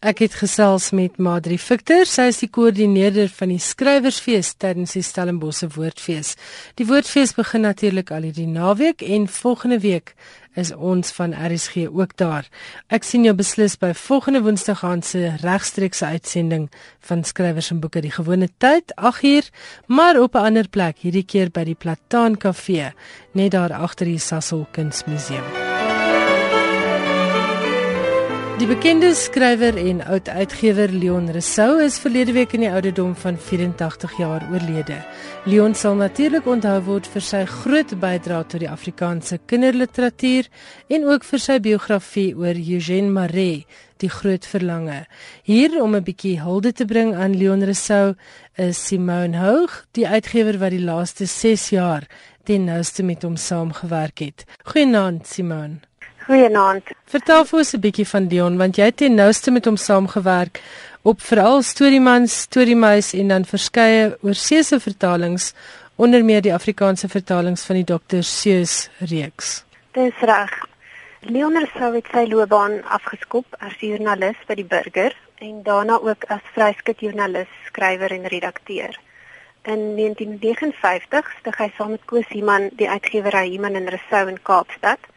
Ek het gesels met Madri Victor, sy is die koördineerder van die skrywersfees tydens die Stellenbosse Woordfees. Die Woordfees begin natuurlik al hierdie naweek en volgende week is ons van RSG ook daar. Ek sien jou beslis by volgende Woensdag aan se regstreekse uitsending van skrywers en boeke die gewone tyd 8uur, maar op 'n ander plek hierdie keer by die Plataan Kafee net daar agter die Sasol Kunsmuseum. Die bekende skrywer en oud-uitgewer Leon Rousseau is verlede week in die ouderdom van 84 jaar oorlede. Leon sal natuurlik onthou word vir sy groot bydrae tot die Afrikaanse kinderliteratuur en ook vir sy biografie oor Eugène Marais, die groot verlange. Hier om 'n bietjie hulde te bring aan Leon Rousseau is Simone Hoog, die uitgewer wat die laaste 6 jaar ten nouste met hom saamgewerk het. Goeienaand Simone. Goeienaand. Vertel vir ons 'n bietjie van Dion want jy het ten nouste met hom saamgewerk op veral Storieman, Storiemuis en dan verskeie oorseese vertalings onder meer die Afrikaanse vertalings van die Dr. Seuss reeks. Dis reg. Leonard sou het sy loopbaan afgeskop as joernalis by die Burger en daarna ook as vryskut joernalis, skrywer en redakteur. In 1959 stig hy saam met Koos Iman die uitgewery Iman en Rousseau in Kaapstad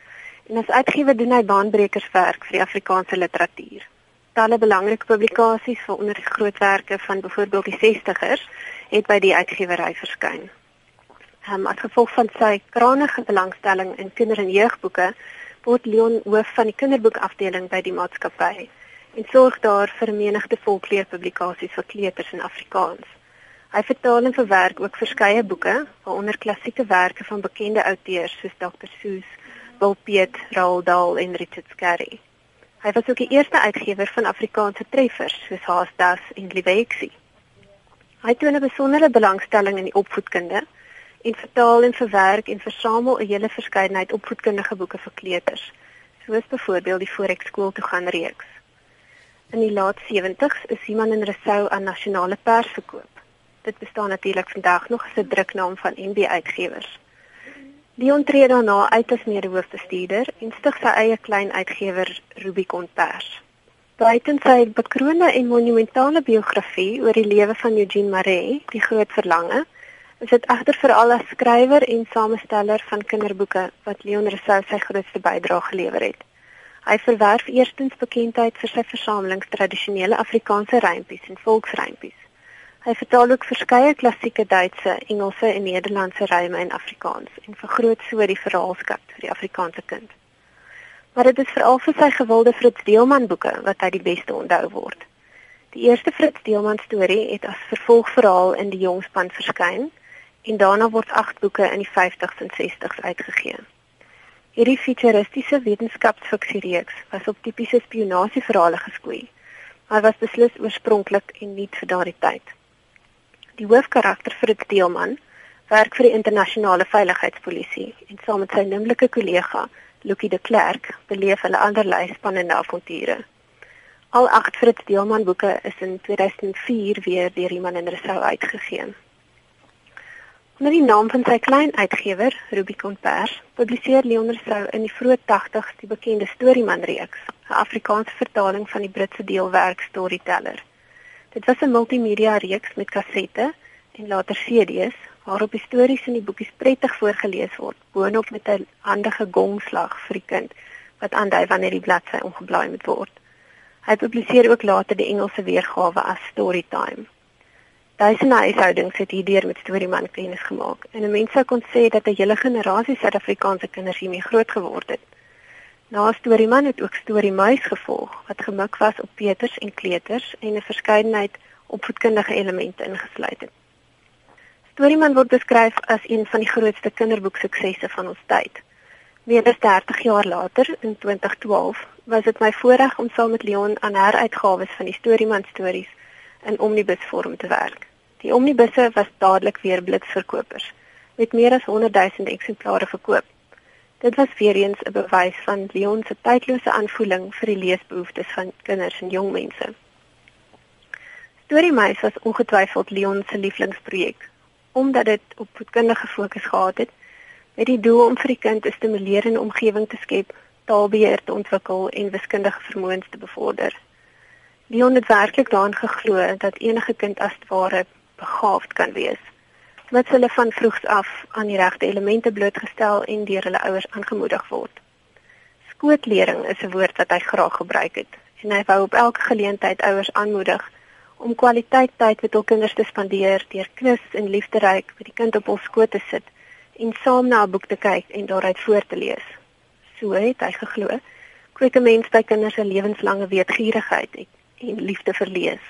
En as uitgewer doen hy baanbrekerswerk vir die Afrikaanse literatuur. Talle belangrike publikasies vir onder die grootwerke van byvoorbeeld die 60ers het by die uitgewery verskyn. Um, as gevolg van sy kragtige belangstelling in kinder- en jeugboeke, word Leon hoof van die kinderboekafdeling by die maatskappy en sorg daar vir menigte volkleurpublikasies vir kleuters in Afrikaans. Hy vertaal en verwerk ook verskeie boeke, waaronder klassieke werke van bekende outeurs soos Dr. Seuss Wil Piet, Raul Dahl en Richard Scarry. Hy was ook die eerste uitgewer van Afrikaanse treffers soos Haasdas en Liewexie. Hy toon 'n besondere belangstelling in die opvoedkunde en vertaal en verwerk en versamel 'n hele verskeidenheid opvoedkundige boeke vir kleuters, soos byvoorbeeld die Forex skool toe gaan reeks. In die laat 70's is Simon en Rousseau aan nasionale pers verkoop. Dit bestaan natuurlik vandag nog as 'n druknaam van NB Uitgewers. Dion tree daarna uit as mede-hoofbestuurder en stig sy eie klein uitgewer Rubicon Pers. Buiten sy bekroonde en monumentale biografie oor die lewe van Eugene Marais, die groot verlange, is dit egter veral as skrywer en samesteller van kinderboeke wat Leon Rousseau sy grootste bydrae gelewer het. Hy verwerf eerstens bekendheid vir sy versamelings tradisionele Afrikaanse rympies en volksrympies. Hy vertaal ook verskeie klassieke Duitse, Engelse en Nederlandse ryme in Afrikaans en vergroot so die verhaalskat vir die Afrikaanse kind. Maar dit is veral vir sy gewilde Fritz Deelman boeke wat hy die beste onthou word. Die eerste Fritz Deelman storie het as vervolgverhaal in die Jongspan verskyn en daarna word 8 boeke in die 50s en 60s uitgegee. Hierdie futuristiese wetenskapsfiksiereeks was op tipiese spionasieverhale geskoei, maar was beslis oorspronklik en nuut vir daardie tyd. Die hoofkarakter Fritz Deelman werk vir die internasionale veiligheidspolisie en saam met sy nimmerlike kollega Lucky de Klerk beleef hulle allerlei spannende avonture. Al agt Fritz Deelman boeke is in 2004 weer deur Iman en Rousseau uitgegee. Onder die naam van sy klein uitgewer, Rubicon Pers, publiseer Leon Rousseau in die vroeë 80's die bekende Storyman reeks, 'n Afrikaanse vertaling van die Britse deelwerk Storyteller. Dit was 'n multimedia reeks met kassette en later CD's waarop die stories in die boekies prettig voorgeles word, boonop met 'n handige gongslag vir die kind wat aandui wanneer die bladsy omgeblaai moet word. Hy publiseer ook later die Engelse weergawe as Storytime. Duisende huishoudings het hierdeur met Storyman kennis gemaak en 'n mens sou kon sê dat 'n hele generasie Suid-Afrikaanse kinders hiermee groot geword het. Na Storyman het ook Storymuis gevolg wat gemik was op Peters en Kleuters en 'n verskeidenheid opvoedkundige elemente ingesluit het. Storyman word beskryf as een van die grootste kinderboeksuksesse van ons tyd. Meer as 30 jaar later, in 2012, was dit my voorreg om saam met Leon aan heruitgawes van die Storyman stories in omnibusvorm te werk. Die omnibusse was dadelik weer blitsverkopers met meer as 100 000 eksemplare verkoop. Dit was weer eens 'n bewys van Leon se tydlose aanvoeling vir die leesbehoeftes van kinders en jong mense. Storymeis was ongetwyfeld Leon se lieflingsprojek omdat dit op voedkundige fokus gehad het met die doel om vir die kind 'n stimulerende omgewing te skep, taalbeheer te ontwikkel en wiskundige vermoëns te bevorder. Leon het werklik daarin geglo dat enige kind as ware begaafd kan wees. Met hulle van vroegs af aan die regte elemente blootgestel en deur hulle ouers aangemoedig word. Skootlering is 'n woord wat hy graag gebruik het en hy wou op elke geleentheid ouers aanmoedig om kwaliteit tyd met hul kinders te spandeer deur knus en liefderyk met die kind op hul skoot te sit en saam na 'n boek te kyk en daaruit voor te lees. So het hy geglo kweek 'n mens by kinders se lewenslange weetgierigheid en liefde vir lees.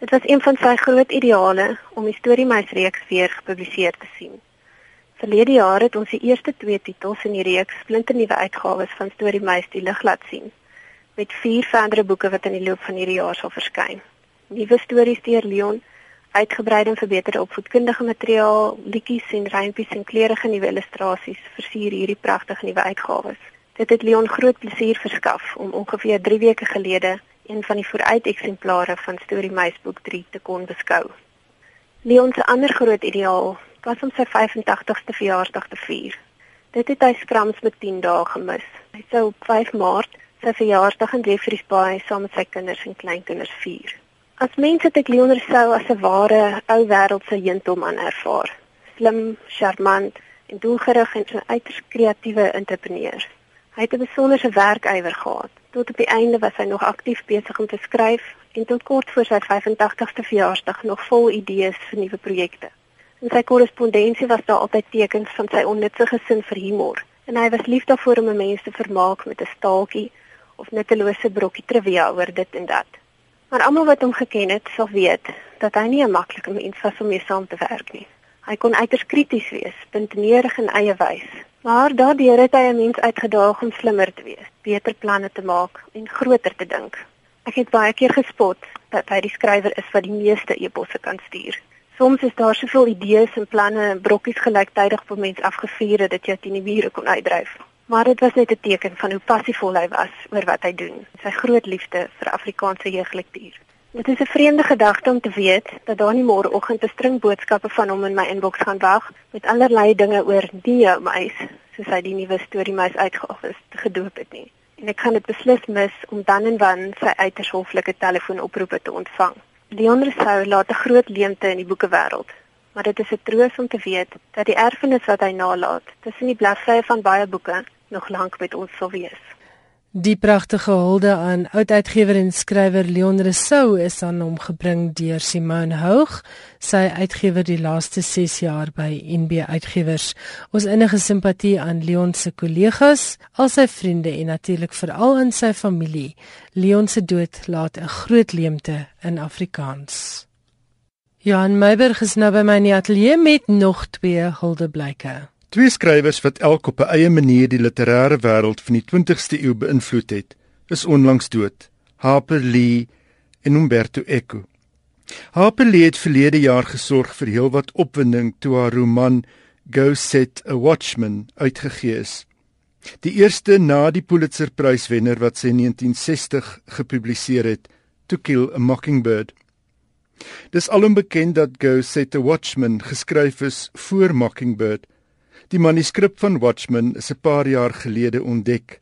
Dit was een van sy groot ideale om die storiemeisreeks weer gepubliseer te sien. Verlede jaar het ons die eerste twee titels in die reeks splinte nuwe uitgawes van Storiemeis die lig laat sien met vier verdere boeke wat in die loop van hierdie jaar sal verskyn. Nuwe stories deur Leon, uitgebreide en verbeterde opvoedkundige materiaal, liedjies en rympies en kleurige nuwe illustrasies versier hierdie pragtige nuwe uitgawes. Dit het Leon groot plesier verskaf om ongeveer 3 weke gelede een van die vooruiteksemplare van Storie Meisboek 3 te kon beskou. Leon se ander groot ideaal was om sy 85ste verjaarsdag te vier. Dit het hy skrams met 10 dae gemis. Hy sou op 5 Maart sy verjaarsdag in Jeffreys Bay saam met sy kinders en kleinkinders vier. As mense het ek Leon Rousseau as 'n ware ou wêreldse gentleman ervaar. Slim, charmant en doelgerig en 'n uiters kreatiewe entrepreneur. Hy het 'n besonderse werkywer gehad. Tot op die einde was hy nog aktief besig om te skryf en tot kort voor sy 85ste verjaarsdag nog vol idees vir nuwe projekte. In sy korrespondensie was daar altyd tekens van sy onnutsige sin vir humor en hy was lief daarvoor om mense te vermaak met 'n staaltjie of nuttelose brokkie trivia oor dit en dat. Maar almal wat hom geken het, sal weet dat hy nie 'n maklike mens was om mee saam te werk nie. Hy kon uiters krities wees, puntenerig en eie wys Maar daardeur het hy 'n mens uitgedaag om slimmer te wees, beter planne te maak en groter te dink. Ek het baie keer gespot dat hy die skrywer is wat die meeste eposse kan stuur. Soms is daar soveel idees en planne en brokkies gelyktydig 'n mens afgevuur dat jy teen die mure kon uitdryf. Maar dit was net 'n teken van hoe passievol hy was oor wat hy doen, sy groot liefde vir Afrikaanse jeuglektuur. Dit is 'n vreemde gedagte om te weet dat daar nie môreoggend 'n string boodskappe van hom in my inbox gaan wag met allerlei dinge oor die meis, soos hy die nuwe storie meis uitgeoffer het gedoop het nie. En ek kan dit beslis mis om dan en wan sy uiters hoflike telefoonoproepe te ontvang. Leon Rousseau laat 'n groot leemte in die boekewêreld, maar dit is 'n troos om te weet dat die erfenis wat hy nalaat, tussen die bladsye van baie boeke, nog lank met ons sal wees. Die pragtige hulde aan oud-uitgewer en skrywer Leon Rousseau is aan hom gebring deur Simone Houg, sy uitgewer die laaste 6 jaar by NB Uitgewers. Ons innige simpatie aan Leon se kollegas, al sy vriende en natuurlik veral aan sy familie. Leon se dood laat 'n groot leemte in Afrikaans. Johan Meiberg is nou by my in die ateljee met nog twee huldeblyke. Twee skrywers wat elk op 'n eie manier die literêre wêreld van die 20ste eeu beïnvloed het, is onlangs dood: Harper Lee en Umberto Eco. Hapelie het verlede jaar gesorg vir heelwat opwinding toe haar roman Go Set a Watchman uitgegee is. Die eerste na die Pulitzerpryswenner wat sy in 1960 gepubliseer het, To Kill a Mockingbird. Dis alom bekend dat Go Set a Watchman geskryf is voor Mockingbird. Die manuskrip van Watchman is 'n paar jaar gelede ontdek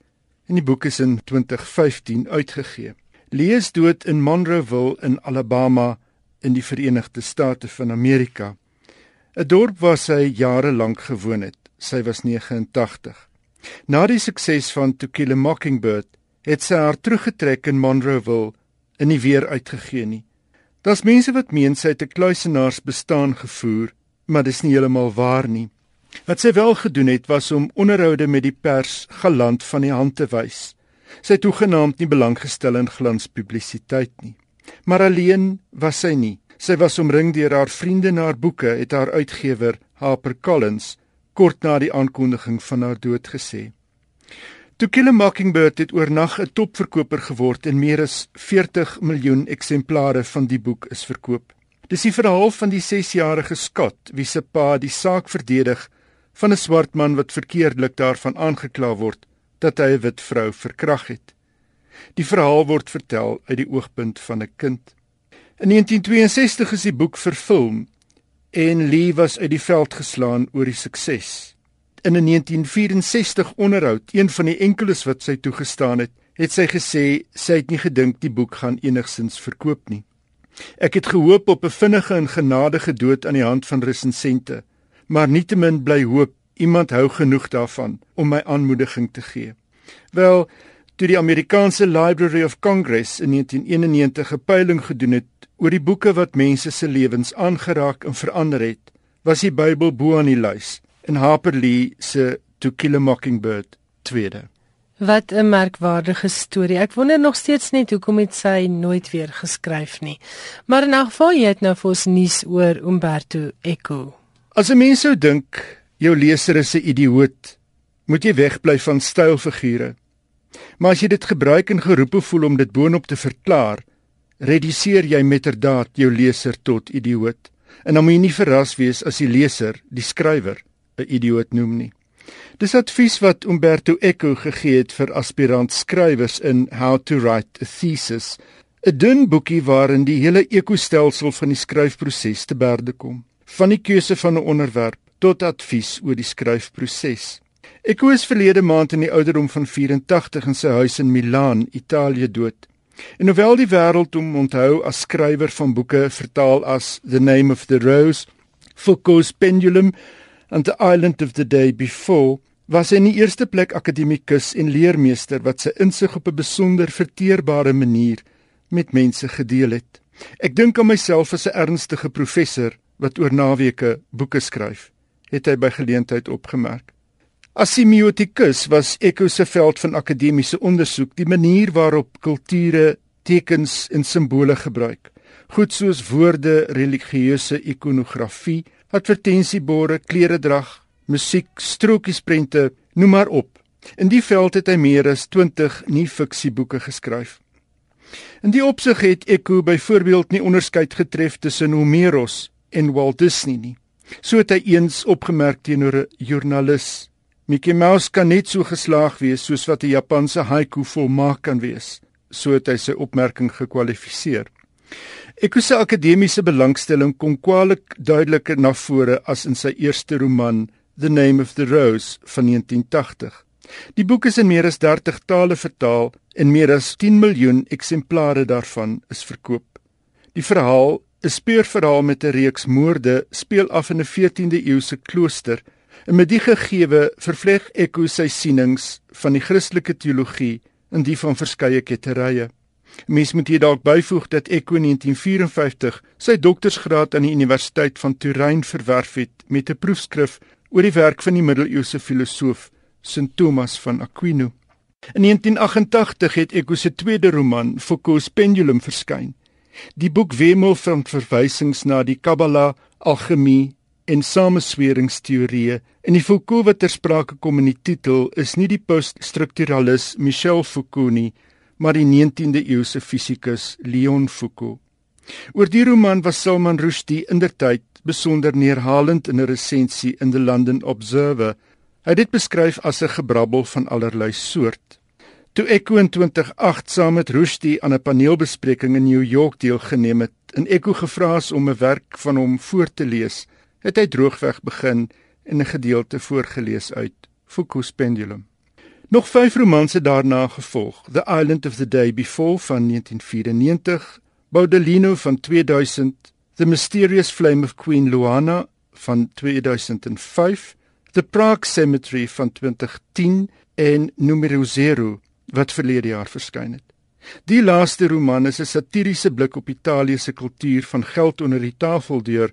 en die boek is in 2015 uitgegee. Lee is dood in Monroeville in Alabama in die Verenigde State van Amerika. 'n Dorp waar sy jare lank gewoon het. Sy was 89. Na die sukses van To Kill a Mockingbird het sy haar teruggetrek in Monroeville en nie weer uitgegee nie. Daar's mense wat meen sy het 'n kluisenaars bestaan gevoer, maar dis nie heeltemal waar nie. Wat sy wel gedoen het was om onderhoude met die pers galant van die hand te wys. Sy het toegenaamd nie belang gestel in glanspublisiteit nie. Maar alleen was sy nie. Sy was omring deur haar vriende na haar boeke, het haar uitgewer, Harper Collins, kort na die aankondiging van haar dood gesê. To Kill a Mockingbird het oornag 'n topverkoper geword en meer as 40 miljoen eksemplare van die boek is verkoop. Dis die verhaal van die 6-jarige Scott wie se pa die saak verdedig van 'n swart man wat verkeerdelik daarvan aangekla word dat hy 'n wit vrou verkrag het. Die verhaal word vertel uit die oogpunt van 'n kind. In 1962 is die boek vervilm en Lee was uit die veld geslaan oor die sukses in 'n 1964 onderhoud, een van die enkeles wat sy toegestaan het, het sy gesê sy het nie gedink die boek gaan enigsins verkoop nie. Ek het gehoop op 'n vinnige en genadige dood aan die hand van resensente, maar nietemin bly hoop iemand hou genoeg daarvan om my aanmoediging te gee. Wel, toe die Amerikaanse Library of Congress in 1991 'n peiling gedoen het oor die boeke wat mense se lewens aangeraak en verander het, was die Bybel bo aan die lys en Harper Lee se To Kill a Mockingbird tweede. Wat 'n merkwaardige storie. Ek wonder nog steeds net hoekom het sy nooit weer geskryf nie. Maar in elk geval jy het nou vir ons nuus oor Umberto Eco. As 'n mens sou dink jou leser is 'n idioot, moet jy wegbly van stylfigure. Maar as jy dit gebruik en geroep voel om dit boonop te verklaar, reduseer jy metterdaad jou leser tot idioot. En dan moet jy nie verras wees as die leser, die skrywer, 'n idioot noem nie. Dis advies wat Umberto Eco gegee het vir aspirant skrywers in How to Write a Thesis, 'n dun boekie waarin die hele ekostelsel van die skryfproses te berde kom, van die keuse van 'n onderwerp tot advies oor die skryfproses. Eco is verlede maand in die ouderdom van 84 in sy huis in Milaan, Italië dood. En hoewel die wêreld hom onthou as skrywer van boeke vertaal as The Name of the Rose, Foucault's Pendulum and the Island of the Day Before was hy in die eerste plek akademikus en leermeester wat sy insig op 'n besonder verteerbare manier met mense gedeel het. Ek dink aan myself as 'n ernstige professor wat oor naweke boeke skryf, het hy by geleentheid opgemerk. As semiotikus was Eco se veld van akademiese ondersoek die manier waarop kulture tekens en simbole gebruik, goed soos woorde, religieuse ikonografie, advertensieborde, kleredrag, musiek, strokiesprente, noem maar op. In die veld het hy meer as 20 nie-fiksieboeke geskryf. In die opsig het Eco byvoorbeeld nie onderskeid getref tussen Homeros en Walt Disney nie. So het hy eens opgemerk teenoor 'n joernalis: "Mickey Mouse kan net so geslaag wees soos wat 'n Japanse haiku volmaak kan wees." So het hy sy opmerking gekwalifiseer. Eko se akademiese belangstelling kom kwaliek duideliker na vore as in sy eerste roman The Name of the Rose van 1980. Die boek is in meer as 30 tale vertaal en meer as 10 miljoen eksemplare daarvan is verkoop. Die verhaal, 'n speurverhaal met 'n reeks moorde, speel af in 'n 14de eeuse klooster en met die gegewe vervleg Eko sy sienings van die Christelike teologie in die van verskeie ketterye. Mens moet hier dalk byvoeg dat Eco in 1954 sy doktorsgraad aan die Universiteit van Turyn verwerf het met 'n proefskrif oor die werk van die middeleeuse filosoof St Thomas van Aquino. In 1988 het Eco se tweede roman, Foucault's Pendulum, verskyn. Die boek wemel van verwysings na die Kabbala, alchemie en samesweringsteorieë. En die Foucault wat ter sprake kom in die titel is nie die poststrukturalis Michel Foucault nie, maar die 19de eeuse fisikus Leon Foucault. Oor die roman was Salman Rushdie indertyd besonder neerhalend in 'n resensie in the London Observer. Hy het dit beskryf as 'n gebrabbel van allerlei soort. Toe Echo in 2008 saam met Rushdie aan 'n paneelbespreking in New York deelgeneem het en Echo gevra is om 'n werk van hom voor te lees, het hy droogweg begin en 'n gedeelte voorgeles uit Foucault's Pendulum. Nog vyf romans het daarna gevolg: The Island of the Day Before van 1994, Baudelaire van 2000, The Mysterious Flame of Queen Luana van 2005, The Prague Cemetery van 2010 en Numero 0 wat verlede jaar verskyn het. Die laaste roman is 'n satiriese blik op Italië se kultuur van geld onder die tafel deur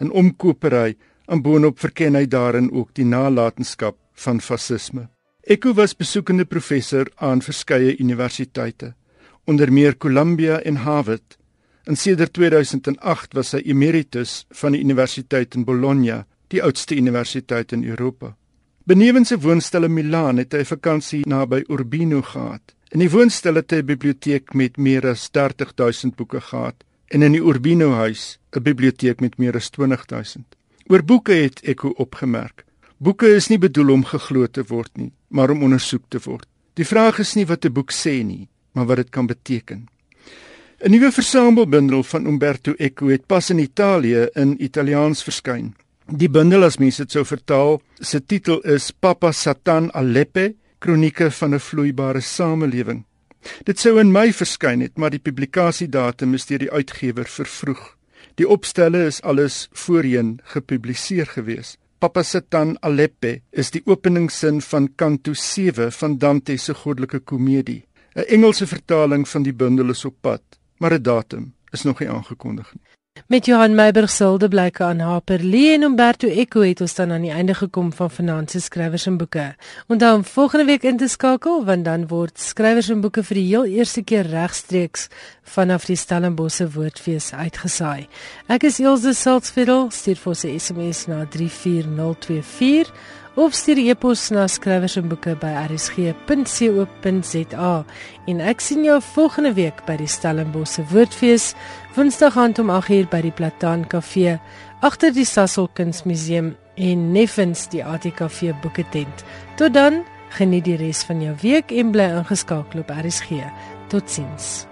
'n omkopery en boonop verken hy daarin ook die nalatenskap van fasisme. Eku was besoekende professor aan verskeie universiteite, onder meer Columbia en Harvard. En sedert 2008 was hy emeritus van die Universiteit in Bologna, die oudste universiteit in Europa. Benewens 'n woonstel in Milaan het hy vakansie naby Urbino gehad. In die woonstel het hy 'n biblioteek met meer as 30000 boeke gehad en in die Urbino huis 'n biblioteek met meer as 20000. Oor boeke het Eku opgemerk: Boeke is nie bedoel om geglo te word nie, maar om ondersoek te word. Die vraag is nie wat 'n boek sê nie, maar wat dit kan beteken. 'n Nuwe versamelbundel van Umberto Eco het pas in Italië in Italiaans verskyn. Die bundel as mens dit sou vertaal, se titel is Papa Satan Aleppe: Kronieke van 'n vloeibare samelewing. Dit sou in Mei verskyn het, maar die publikasiedatum is deur die uitgewer vervroeg. Die opstelle is alles voorheen gepubliseer gewees. Papa Satan Aleppe is die openingssin van Canto 7 van Dante se goddelike komedie. 'n Engelse vertaling van die bundel is op pad, maar 'n datum is nog nie aangekondig nie. Met Johan Meiberg silde blyke aan Harper Lee en Umberto Eco het ons dan aan die einde gekom van Finansie Skrywers en Boeke. Onthou om volgende week in te skakel want dan word Skrywers en Boeke vir die heel eerste keer regstreeks vanaf die Stellenbosse Woordfees uitgesaai. Ek is Elsje Salzveld, stuur vir 'n SMS na 34024 of stuur e-pos na skrywersenboeke@rsg.co.za en ek sien jou volgende week by die Stellenbosse Woordfees Woensdag aand om 8uur by die Plataan Kafee agter die Sasol Kunsmuseum en Neffens die ATKV boeketent. Tot dan, geniet die res van jou week en bly ingeskakel op RSG. Totsiens.